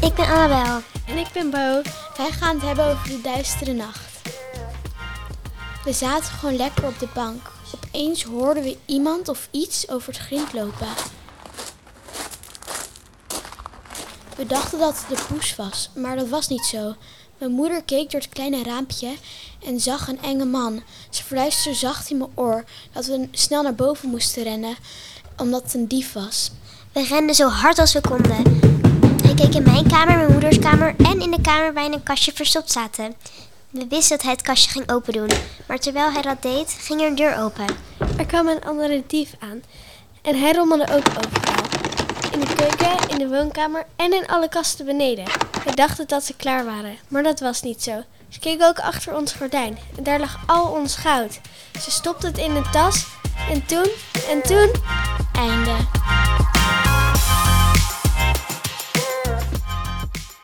ik ben Annabel. En ik ben Bo. Wij gaan het hebben over de duistere nacht. We zaten gewoon lekker op de bank. Opeens hoorden we iemand of iets over het grind lopen. We dachten dat het de poes was, maar dat was niet zo. Mijn moeder keek door het kleine raampje en zag een enge man. Ze fluisterde zacht in mijn oor dat we snel naar boven moesten rennen, omdat het een dief was. We renden zo hard als we konden. Keek in mijn kamer, mijn moeders kamer en in de kamer waar in een kastje verstopt zaten. We wisten dat hij het kastje ging open doen, maar terwijl hij dat deed, ging er een deur open. Er kwam een andere dief aan en hij rommelde ook overal. In de keuken, in de woonkamer en in alle kasten beneden. We dachten dat ze klaar waren, maar dat was niet zo. Ze keken ook achter ons gordijn en daar lag al ons goud. Ze stopte het in een tas en toen, en toen